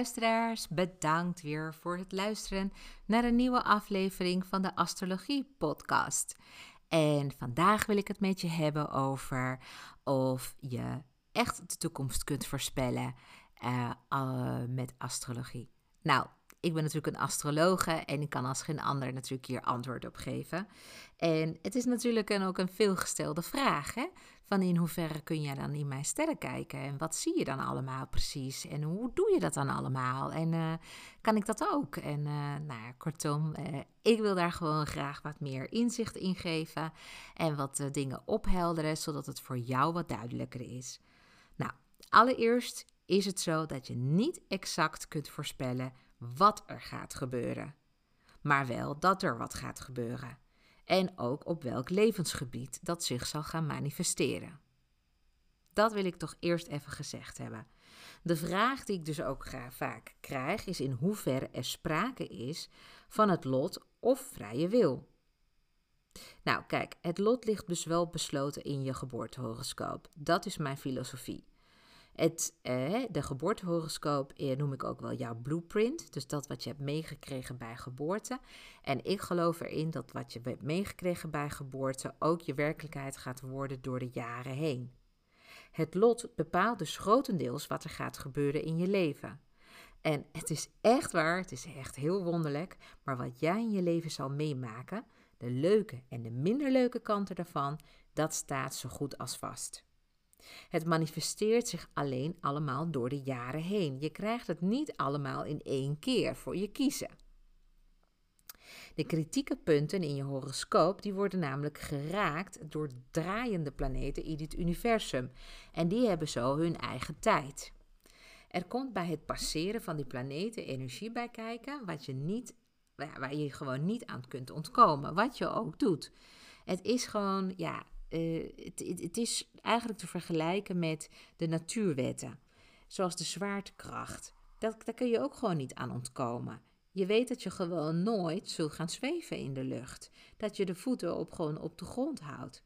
luisteraars. Bedankt weer voor het luisteren naar een nieuwe aflevering van de Astrologie Podcast. En vandaag wil ik het met je hebben over of je echt de toekomst kunt voorspellen uh, met astrologie. Nou, ik ben natuurlijk een astrologe en ik kan als geen ander natuurlijk hier antwoord op geven. En het is natuurlijk ook een veelgestelde vraag, hè? Van in hoeverre kun je dan in mijn sterren kijken? En wat zie je dan allemaal precies? En hoe doe je dat dan allemaal? En uh, kan ik dat ook? En uh, nou, kortom, uh, ik wil daar gewoon graag wat meer inzicht in geven. En wat dingen ophelderen, zodat het voor jou wat duidelijker is. Nou, allereerst is het zo dat je niet exact kunt voorspellen wat er gaat gebeuren, maar wel dat er wat gaat gebeuren en ook op welk levensgebied dat zich zal gaan manifesteren. Dat wil ik toch eerst even gezegd hebben. De vraag die ik dus ook vaak krijg is in hoeverre er sprake is van het lot of vrije wil. Nou, kijk, het lot ligt dus wel besloten in je geboortehoroscoop. Dat is mijn filosofie. Het, eh, de geboortehoroscoop eh, noem ik ook wel jouw blueprint. Dus dat wat je hebt meegekregen bij geboorte. En ik geloof erin dat wat je hebt meegekregen bij geboorte ook je werkelijkheid gaat worden door de jaren heen. Het lot bepaalt dus grotendeels wat er gaat gebeuren in je leven. En het is echt waar, het is echt heel wonderlijk, maar wat jij in je leven zal meemaken, de leuke en de minder leuke kanten daarvan, dat staat zo goed als vast. Het manifesteert zich alleen allemaal door de jaren heen. Je krijgt het niet allemaal in één keer voor je kiezen. De kritieke punten in je horoscoop die worden namelijk geraakt door draaiende planeten in het universum. En die hebben zo hun eigen tijd. Er komt bij het passeren van die planeten energie bij kijken, wat je niet, waar je gewoon niet aan kunt ontkomen, wat je ook doet. Het is gewoon, ja, het, het, is eigenlijk te vergelijken met de natuurwetten, zoals de zwaartekracht. Dat, daar kun je ook gewoon niet aan ontkomen. Je weet dat je gewoon nooit zult gaan zweven in de lucht. Dat je de voeten op, gewoon op de grond houdt.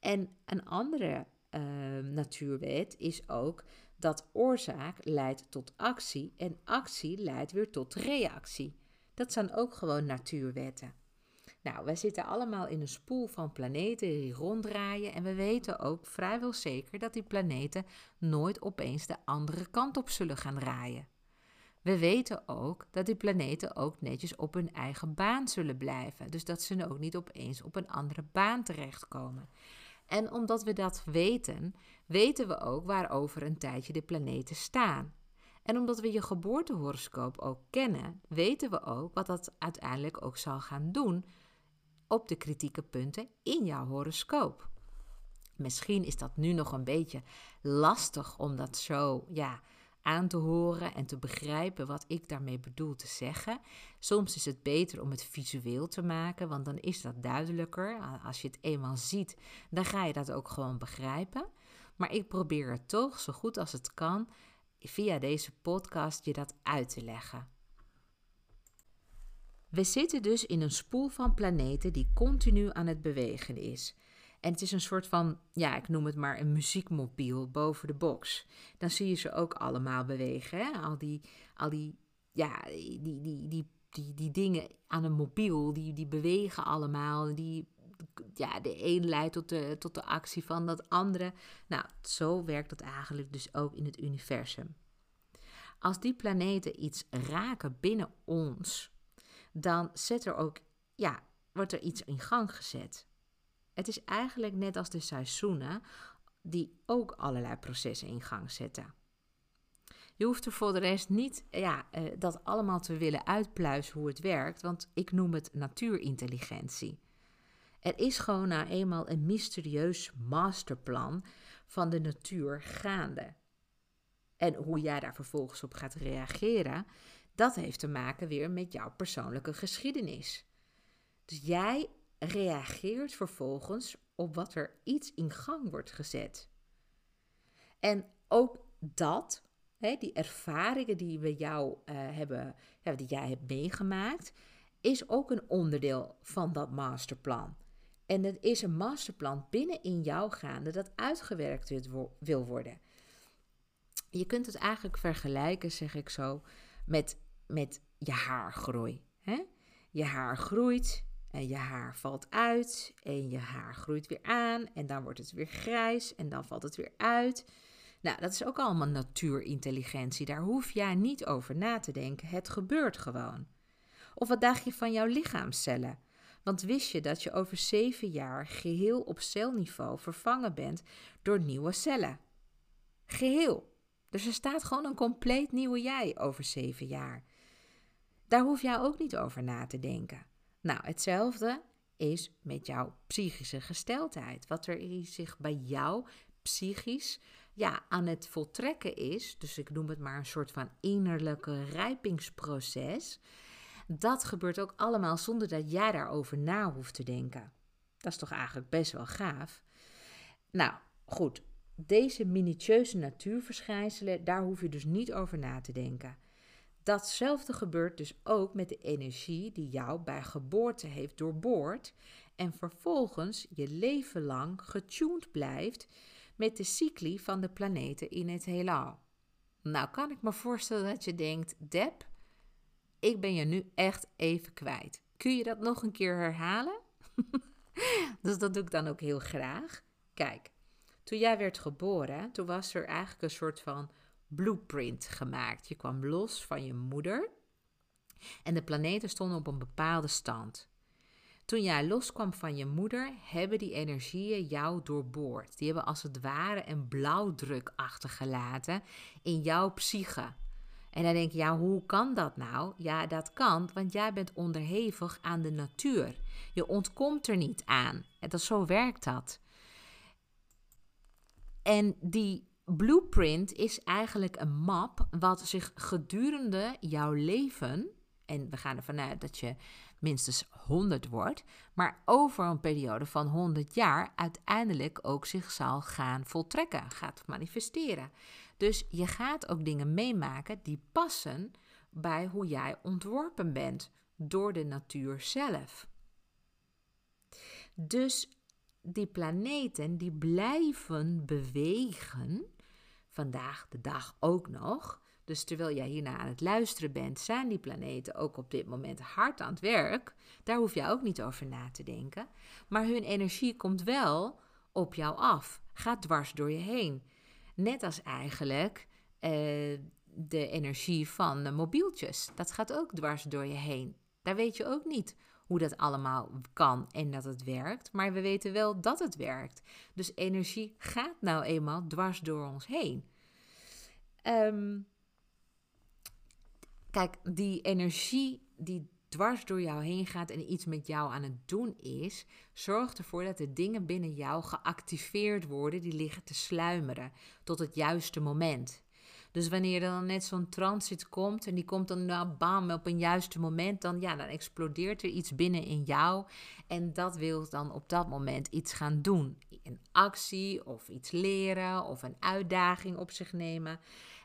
En een andere uh, natuurwet is ook dat oorzaak leidt tot actie en actie leidt weer tot reactie. Dat zijn ook gewoon natuurwetten. Nou, wij zitten allemaal in een spoel van planeten die ronddraaien en we weten ook vrijwel zeker dat die planeten nooit opeens de andere kant op zullen gaan draaien. We weten ook dat die planeten ook netjes op hun eigen baan zullen blijven, dus dat ze ook niet opeens op een andere baan terechtkomen. En omdat we dat weten, weten we ook waarover een tijdje de planeten staan. En omdat we je geboortehoroscoop ook kennen, weten we ook wat dat uiteindelijk ook zal gaan doen op de kritieke punten in jouw horoscoop. Misschien is dat nu nog een beetje lastig om dat zo ja, aan te horen en te begrijpen wat ik daarmee bedoel te zeggen. Soms is het beter om het visueel te maken, want dan is dat duidelijker. Als je het eenmaal ziet, dan ga je dat ook gewoon begrijpen. Maar ik probeer het toch zo goed als het kan via deze podcast je dat uit te leggen. We zitten dus in een spoel van planeten die continu aan het bewegen is. En het is een soort van, ja, ik noem het maar een muziekmobiel boven de box. Dan zie je ze ook allemaal bewegen. Hè? Al die, al die, ja, die, die, die, die, die dingen aan een mobiel, die, die bewegen allemaal. Die, ja, de een leidt tot de, tot de actie van dat andere. Nou, zo werkt het eigenlijk dus ook in het universum. Als die planeten iets raken binnen ons, dan zet er ook, ja, wordt er iets in gang gezet. Het is eigenlijk net als de seizoenen die ook allerlei processen in gang zetten. Je hoeft er voor de rest niet ja, uh, dat allemaal te willen uitpluizen hoe het werkt, want ik noem het natuurintelligentie. Er is gewoon nou eenmaal een mysterieus masterplan van de natuur gaande. En hoe jij daar vervolgens op gaat reageren, dat heeft te maken weer met jouw persoonlijke geschiedenis. Dus jij reageert vervolgens op wat er iets in gang wordt gezet. En ook dat, hè, die ervaringen die we jou uh, hebben, die jij hebt meegemaakt, is ook een onderdeel van dat masterplan. En het is een masterplan binnen in jou gaande dat uitgewerkt wil worden. je kunt het eigenlijk vergelijken, zeg ik zo, met, met je haargroei. Hè? Je haar groeit en je haar valt uit en je haar groeit weer aan en dan wordt het weer grijs en dan valt het weer uit. Nou, dat is ook allemaal natuurintelligentie. Daar hoef jij niet over na te denken. Het gebeurt gewoon. Of wat dacht je van jouw lichaamcellen? Want wist je dat je over zeven jaar geheel op celniveau vervangen bent door nieuwe cellen? Geheel. Dus er staat gewoon een compleet nieuwe jij over zeven jaar. Daar hoef jij ook niet over na te denken. Nou, hetzelfde is met jouw psychische gesteldheid. Wat er zich bij jou psychisch ja, aan het voltrekken is, dus ik noem het maar een soort van innerlijke rijpingsproces, dat gebeurt ook allemaal zonder dat jij daarover na hoeft te denken. Dat is toch eigenlijk best wel gaaf. Nou, goed. Deze minutieuze natuurverschijnselen, daar hoef je dus niet over na te denken. Datzelfde gebeurt dus ook met de energie die jou bij geboorte heeft doorboord en vervolgens je leven lang getuned blijft met de cycli van de planeten in het heelal. Nou kan ik me voorstellen dat je denkt, Deb, ik ben je nu echt even kwijt. Kun je dat nog een keer herhalen? dus dat doe ik dan ook heel graag. Kijk, toen jij werd geboren, toen was er eigenlijk een soort van blueprint gemaakt. Je kwam los van je moeder en de planeten stonden op een bepaalde stand. Toen jij loskwam van je moeder, hebben die energieën jou doorboord. Die hebben als het ware een blauwdruk achtergelaten in jouw psyche. En dan denk je, ja, hoe kan dat nou? Ja, dat kan, want jij bent onderhevig aan de natuur. Je ontkomt er niet aan. En dat, zo werkt dat. En die blueprint is eigenlijk een map wat zich gedurende jouw leven, en we gaan ervan uit dat je minstens 100 wordt, maar over een periode van 100 jaar uiteindelijk ook zich zal gaan voltrekken, gaat manifesteren. Dus je gaat ook dingen meemaken die passen bij hoe jij ontworpen bent door de natuur zelf. Dus die planeten die blijven bewegen, vandaag de dag ook nog. Dus terwijl jij hierna aan het luisteren bent, zijn die planeten ook op dit moment hard aan het werk. Daar hoef je ook niet over na te denken. Maar hun energie komt wel op jou af, gaat dwars door je heen. Net als eigenlijk uh, de energie van mobieltjes. Dat gaat ook dwars door je heen. Daar weet je ook niet hoe dat allemaal kan en dat het werkt. Maar we weten wel dat het werkt. Dus energie gaat nou eenmaal dwars door ons heen. Um, kijk, die energie die dwars door jou heen gaat en iets met jou aan het doen is, zorgt ervoor dat de dingen binnen jou geactiveerd worden die liggen te sluimeren tot het juiste moment. Dus wanneer er dan net zo'n transit komt en die komt dan nou bam op een juiste moment, dan, ja, dan explodeert er iets binnen in jou en dat wil dan op dat moment iets gaan doen. Een actie of iets leren of een uitdaging op zich nemen.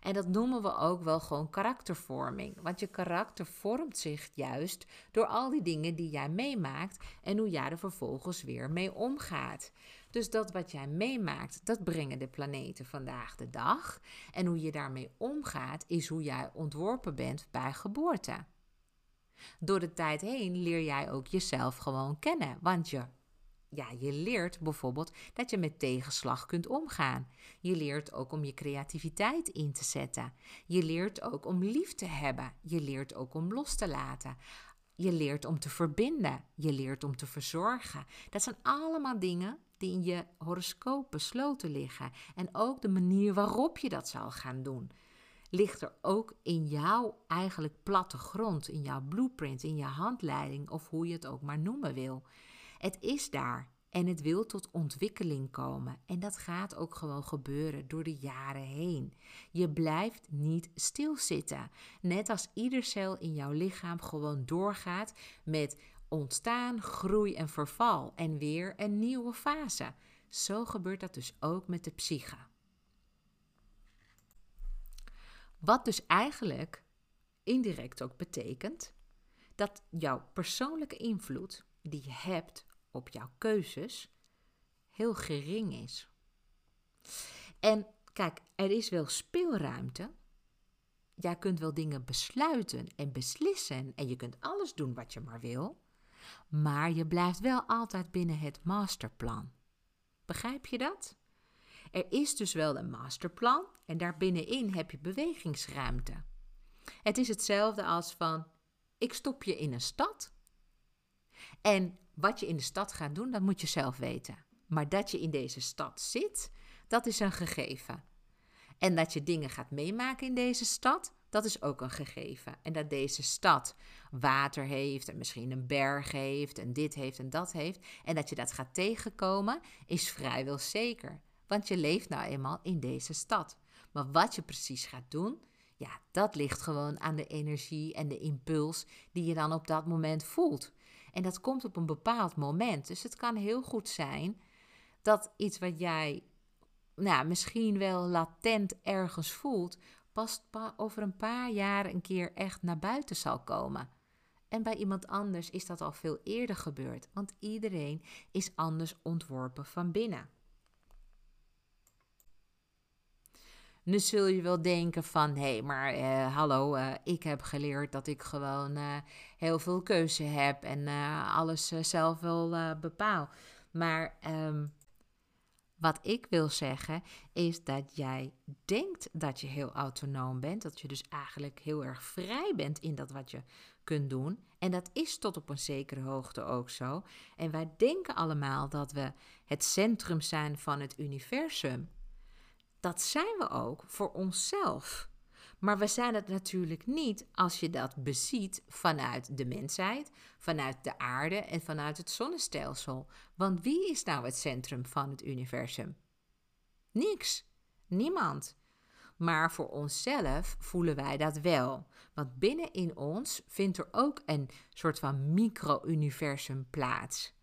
En dat noemen we ook wel gewoon karaktervorming. Want je karakter vormt zich juist door al die dingen die jij meemaakt en hoe jij er vervolgens weer mee omgaat. Dus dat wat jij meemaakt, dat brengen de planeten vandaag de dag. En hoe je daarmee omgaat, is hoe jij ontworpen bent bij geboorte. Door de tijd heen leer jij ook jezelf gewoon kennen, want je ja, je leert bijvoorbeeld dat je met tegenslag kunt omgaan. Je leert ook om je creativiteit in te zetten. Je leert ook om lief te hebben. Je leert ook om los te laten. Je leert om te verbinden. Je leert om te verzorgen. Dat zijn allemaal dingen die in je horoscoop besloten liggen. En ook de manier waarop je dat zal gaan doen. Ligt er ook in jouw eigenlijk platte grond, in jouw blueprint, in je handleiding of hoe je het ook maar noemen wil. Het is daar en het wil tot ontwikkeling komen. En dat gaat ook gewoon gebeuren door de jaren heen. Je blijft niet stilzitten. Net als ieder cel in jouw lichaam gewoon doorgaat met ontstaan, groei en verval en weer een nieuwe fase. Zo gebeurt dat dus ook met de psyche. Wat dus eigenlijk indirect ook betekent dat jouw persoonlijke invloed die je hebt op jouw keuzes heel gering is. En Kijk, er is wel speelruimte. Jij kunt wel dingen besluiten en beslissen en je kunt alles doen wat je maar wil. Maar je blijft wel altijd binnen het masterplan. Begrijp je dat? Er is dus wel een masterplan en daarbinnenin heb je bewegingsruimte. Het is hetzelfde als van: ik stop je in een stad. En wat je in de stad gaat doen, dat moet je zelf weten. Maar dat je in deze stad zit, dat is een gegeven. En dat je dingen gaat meemaken in deze stad, dat is ook een gegeven. En dat deze stad water heeft en misschien een berg heeft en dit heeft en dat heeft. En dat je dat gaat tegenkomen, is vrijwel zeker. Want je leeft nou eenmaal in deze stad. Maar wat je precies gaat doen, ja, dat ligt gewoon aan de energie en de impuls die je dan op dat moment voelt. En dat komt op een bepaald moment. Dus het kan heel goed zijn dat iets wat jij nou, misschien wel latent ergens voelt, pas over een paar jaar een keer echt naar buiten zal komen. En bij iemand anders is dat al veel eerder gebeurd, want iedereen is anders ontworpen van binnen. Nu zul je wel denken van, hé, hey, maar eh, hallo, uh, ik heb geleerd dat ik gewoon uh, heel veel keuze heb en alles zelf wel bepaal. Maar um, wat ik wil zeggen is dat jij denkt dat je heel autonoom bent, dat je dus eigenlijk heel erg vrij bent in dat wat je kunt doen. En dat is tot op een zekere hoogte ook zo. En wij denken allemaal dat we het centrum zijn van het universum. Dat zijn we ook voor onszelf. Maar we zijn het natuurlijk niet als je dat beziet vanuit de mensheid, vanuit de aarde en vanuit het zonnestelsel. Want wie is nou het centrum van het universum? Niks. Niemand. Maar voor onszelf voelen wij dat wel. Want binnen in ons vindt er ook een soort van micro-universum plaats.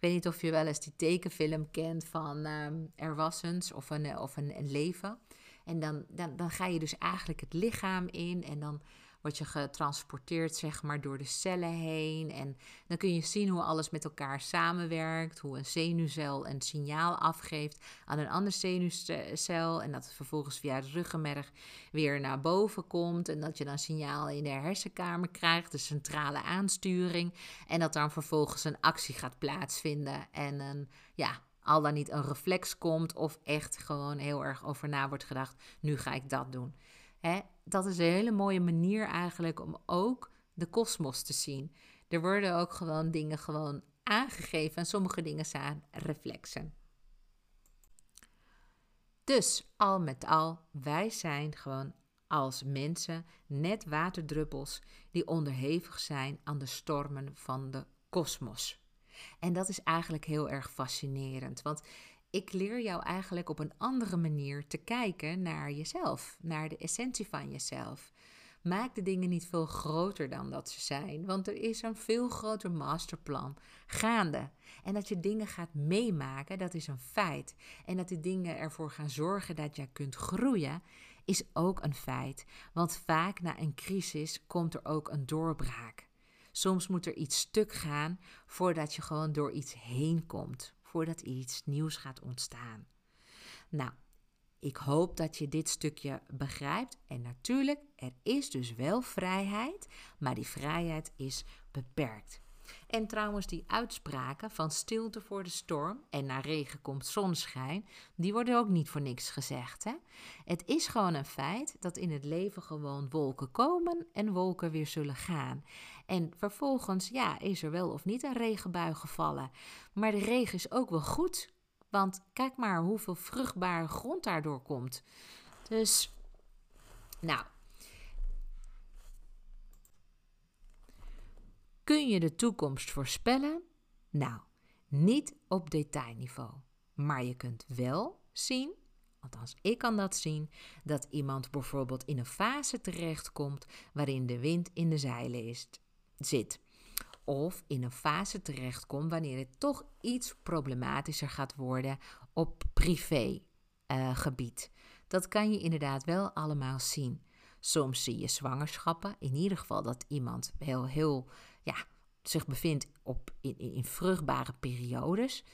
Ik weet niet of je wel eens die tekenfilm kent van um, of een, of een, een leven. En dan, dan, dan ga je dus eigenlijk het lichaam in en dan word je getransporteerd zeg maar door de cellen heen. En dan kun je zien hoe alles met elkaar samenwerkt, hoe een zenuwcel een signaal afgeeft aan een andere zenuwcel en dat het vervolgens via de ruggenmerg weer naar boven komt en dat je dan signaal in de hersenkamer krijgt, de centrale aansturing en dat dan vervolgens een actie gaat plaatsvinden en een ja, al dan niet een reflex komt of echt gewoon heel erg over na wordt gedacht, nu ga ik dat doen. Hè? Dat is een hele mooie manier eigenlijk om ook de kosmos te zien. Er worden ook gewoon dingen gewoon aangegeven en sommige dingen zijn reflexen. Dus al met al, wij zijn gewoon als mensen net waterdruppels die onderhevig zijn aan de stormen van de kosmos. En dat is eigenlijk heel erg fascinerend. Want ik leer jou eigenlijk op een andere manier te kijken naar jezelf, naar de essentie van jezelf. Maak de dingen niet veel groter dan dat ze zijn, want er is een veel groter masterplan gaande. En dat je dingen gaat meemaken, dat is een feit. En dat die dingen ervoor gaan zorgen dat jij kunt groeien, is ook een feit. Want vaak na een crisis komt er ook een doorbraak. Soms moet er iets stuk gaan voordat je gewoon door iets heen komt, voordat iets nieuws gaat ontstaan. Nou, ik hoop dat je dit stukje begrijpt. En natuurlijk, er is dus wel vrijheid, maar die vrijheid is beperkt. En trouwens, die uitspraken van stilte voor de storm en na regen komt zonschijn, die worden ook niet voor niks gezegd. Hè? Het is gewoon een feit dat in het leven gewoon wolken komen en wolken weer zullen gaan. En vervolgens, ja, is er wel of niet een regenbui gevallen. Maar de regen is ook wel goed, want kijk maar hoeveel vruchtbare grond daardoor komt. Dus, nou, Kun je de toekomst voorspellen? Nou, niet op detailniveau. Maar je kunt wel zien, althans ik kan dat zien, dat iemand bijvoorbeeld in een fase terechtkomt waarin de wind in de zeilen is, zit. Of in een fase terechtkomt wanneer het toch iets problematischer gaat worden op privégebied. Uh, dat kan je inderdaad wel allemaal zien. Soms zie je zwangerschappen, in ieder geval dat iemand heel, heel ja, zich bevindt op, in, in vruchtbare periodes.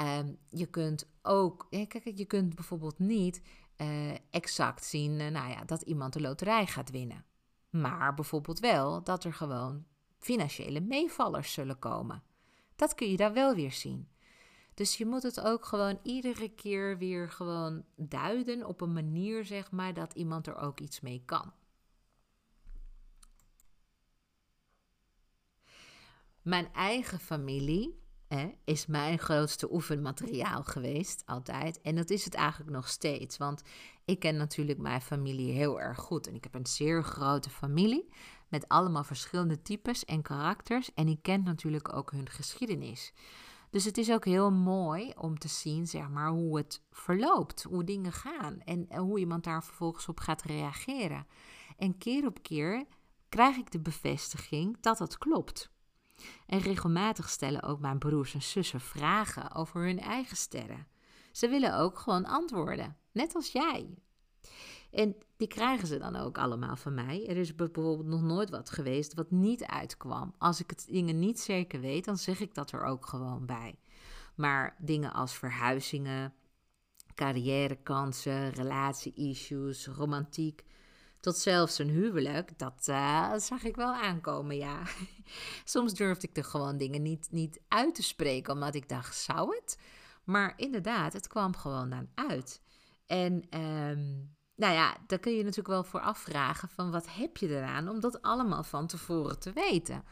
Um, je kunt ook, kijk, je kunt bijvoorbeeld niet eh, exact zien eh, nou ja, dat iemand de loterij gaat winnen. Maar bijvoorbeeld wel dat er gewoon financiële meevallers zullen komen. Dat kun je daar wel weer zien. Dus je moet het ook gewoon iedere keer weer gewoon duiden op een manier, zeg maar, dat iemand er ook iets mee kan. Mijn eigen familie hè, is mijn grootste oefenmateriaal geweest, altijd. En dat is het eigenlijk nog steeds. Want ik ken natuurlijk mijn familie heel erg goed. En ik heb een zeer grote familie met allemaal verschillende types en karakters. En ik ken natuurlijk ook hun geschiedenis. Dus het is ook heel mooi om te zien, zeg maar, hoe het verloopt, hoe dingen gaan en hoe iemand daar vervolgens op gaat reageren. En keer op keer krijg ik de bevestiging dat het klopt. En regelmatig stellen ook mijn broers en zussen vragen over hun eigen sterren. Ze willen ook gewoon antwoorden, net als jij. En die krijgen ze dan ook allemaal van mij. Er is bijvoorbeeld nog nooit wat geweest wat niet uitkwam. Als ik het dingen niet zeker weet, dan zeg ik dat er ook gewoon bij. Maar dingen als verhuizingen, carrièrekansen, relatie-issues, romantiek, tot zelfs een huwelijk, dat uh, zag ik wel aankomen, ja. Soms durfde ik er gewoon dingen niet, niet uit te spreken, omdat ik dacht, zou het? Maar inderdaad, het kwam gewoon dan uit. En um, nou ja, daar kun je natuurlijk wel voor afvragen van wat heb je eraan om dat allemaal van tevoren te weten.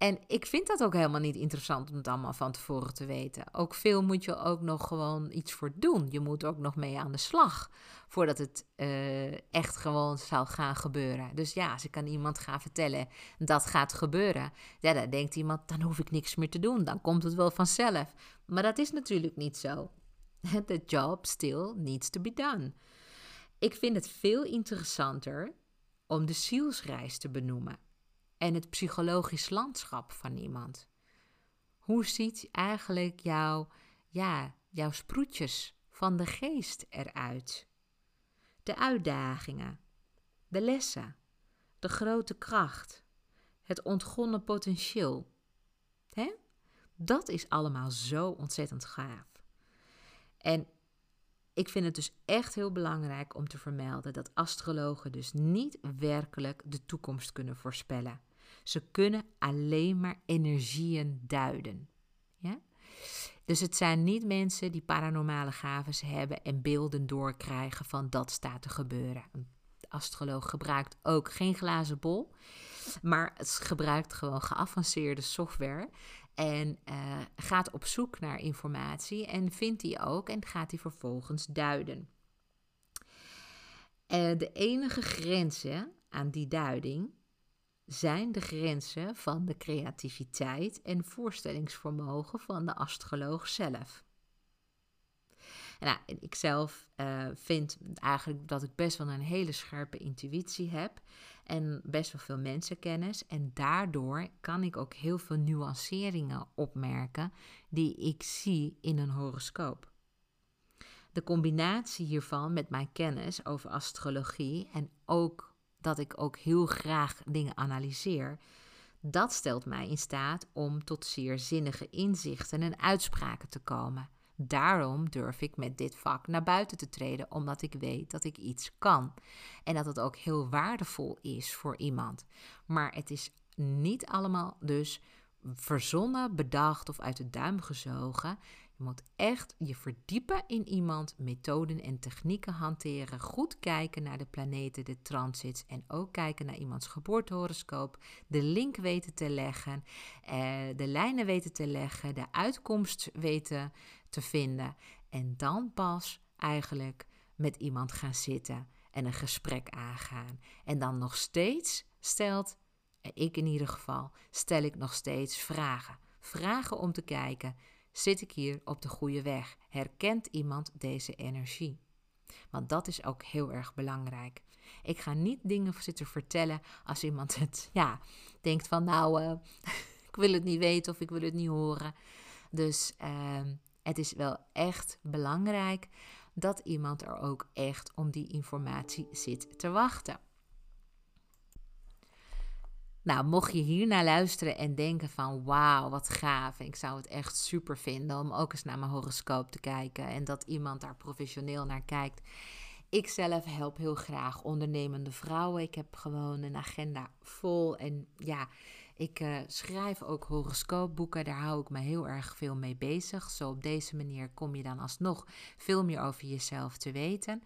En ik vind dat ook helemaal niet interessant om het allemaal van tevoren te weten. Ook veel moet je ook nog gewoon iets voor doen. Je moet ook nog mee aan de slag voordat het uh, echt gewoon zal gaan gebeuren. Dus ja, als ik aan iemand ga vertellen dat gaat gebeuren, dan denkt iemand, dan hoef ik niks meer te doen. Dan komt het wel vanzelf. Maar dat is natuurlijk niet zo. The job still needs to be done. Ik vind het veel interessanter om de zielsreis te benoemen en het psychologisch landschap van iemand. Hoe ziet eigenlijk jouw, ja, jouw sproetjes van de geest eruit? De uitdagingen, de lessen, de grote kracht, het ontgonnen potentieel. Dat is allemaal zo ontzettend gaaf. En ik vind het dus echt heel belangrijk om te vermelden dat astrologen dus niet werkelijk de toekomst kunnen voorspellen. Ze kunnen alleen maar energieën duiden. Ja? Dus het zijn niet mensen die paranormale gaven hebben en beelden doorkrijgen van dat staat te gebeuren. Een astroloog gebruikt ook geen glazen bol, maar het gebruikt gewoon geavanceerde software en uh, gaat op zoek naar informatie en vindt die ook en gaat die vervolgens duiden. Uh, de enige grenzen aan die duiding zijn de grenzen van de creativiteit en voorstellingsvermogen van de astroloog zelf. Nou, ik zelf uh, vind eigenlijk dat ik best wel een hele scherpe intuïtie heb en best wel veel mensenkennis. En daardoor kan ik ook heel veel nuanceringen opmerken die ik zie in een horoscoop. De combinatie hiervan met mijn kennis over astrologie en ook dat ik ook heel graag dingen analyseer, dat stelt mij in staat om tot zeer zinnige inzichten en uitspraken te komen. Daarom durf ik met dit vak naar buiten te treden, omdat ik weet dat ik iets kan. En dat het ook heel waardevol is voor iemand. Maar het is niet allemaal dus verzonnen, bedacht of uit de duim gezogen. Je moet echt je verdiepen in iemand, methoden en technieken hanteren. Goed kijken naar de planeten, de transits en ook kijken naar iemands geboortehoroscoop. De link weten te leggen, eh, de lijnen weten te leggen, de uitkomst weten te vinden. En dan pas eigenlijk met iemand gaan zitten en een gesprek aangaan. En dan nog steeds stelt, ik in ieder geval, stel ik nog steeds vragen. Vragen om te kijken, zit ik hier op de goede weg? Herkent iemand deze energie? Want dat is ook heel erg belangrijk. Ik ga niet dingen zitten vertellen als iemand het, ja, denkt van nou, uh, ik wil het niet weten of ik wil het niet horen. Dus uh, het is wel echt belangrijk dat iemand er ook echt om die informatie zit te wachten. Nou, mocht je hier naar luisteren en denken van wauw, wat gaaf. Ik zou het echt super vinden om ook eens naar mijn horoscoop te kijken en dat iemand daar professioneel naar kijkt. Ik zelf help heel graag ondernemende vrouwen. Ik heb gewoon een agenda vol. En ja, ik uh, schrijf ook horoscoopboeken. Daar hou ik me heel erg veel mee bezig. Zo op deze manier kom je dan alsnog veel meer over jezelf te weten.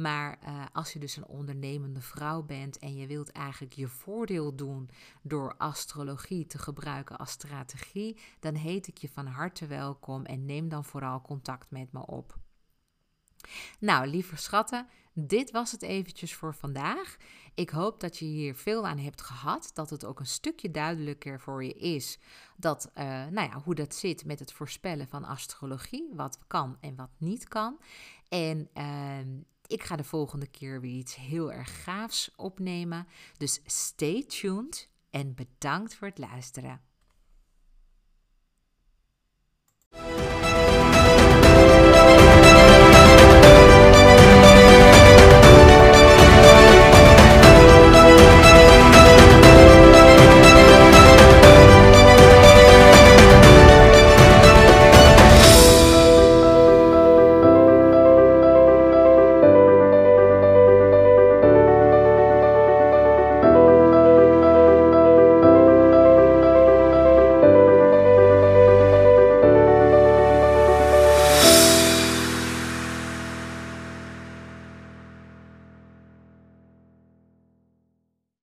Maar uh, als je dus een ondernemende vrouw bent en je wilt eigenlijk je voordeel doen door astrologie te gebruiken als strategie, dan heet ik je van harte welkom en neem dan vooral contact met me op. Nou, lieve schatten, dit was het eventjes voor vandaag. Ik hoop dat je hier veel aan hebt gehad. Dat het ook een stukje duidelijker voor je is. Dat, uh, nou ja, hoe dat zit met het voorspellen van astrologie. Wat kan en wat niet kan. En uh, ik ga de volgende keer weer iets heel erg gaafs opnemen. Dus stay tuned en bedankt voor het luisteren.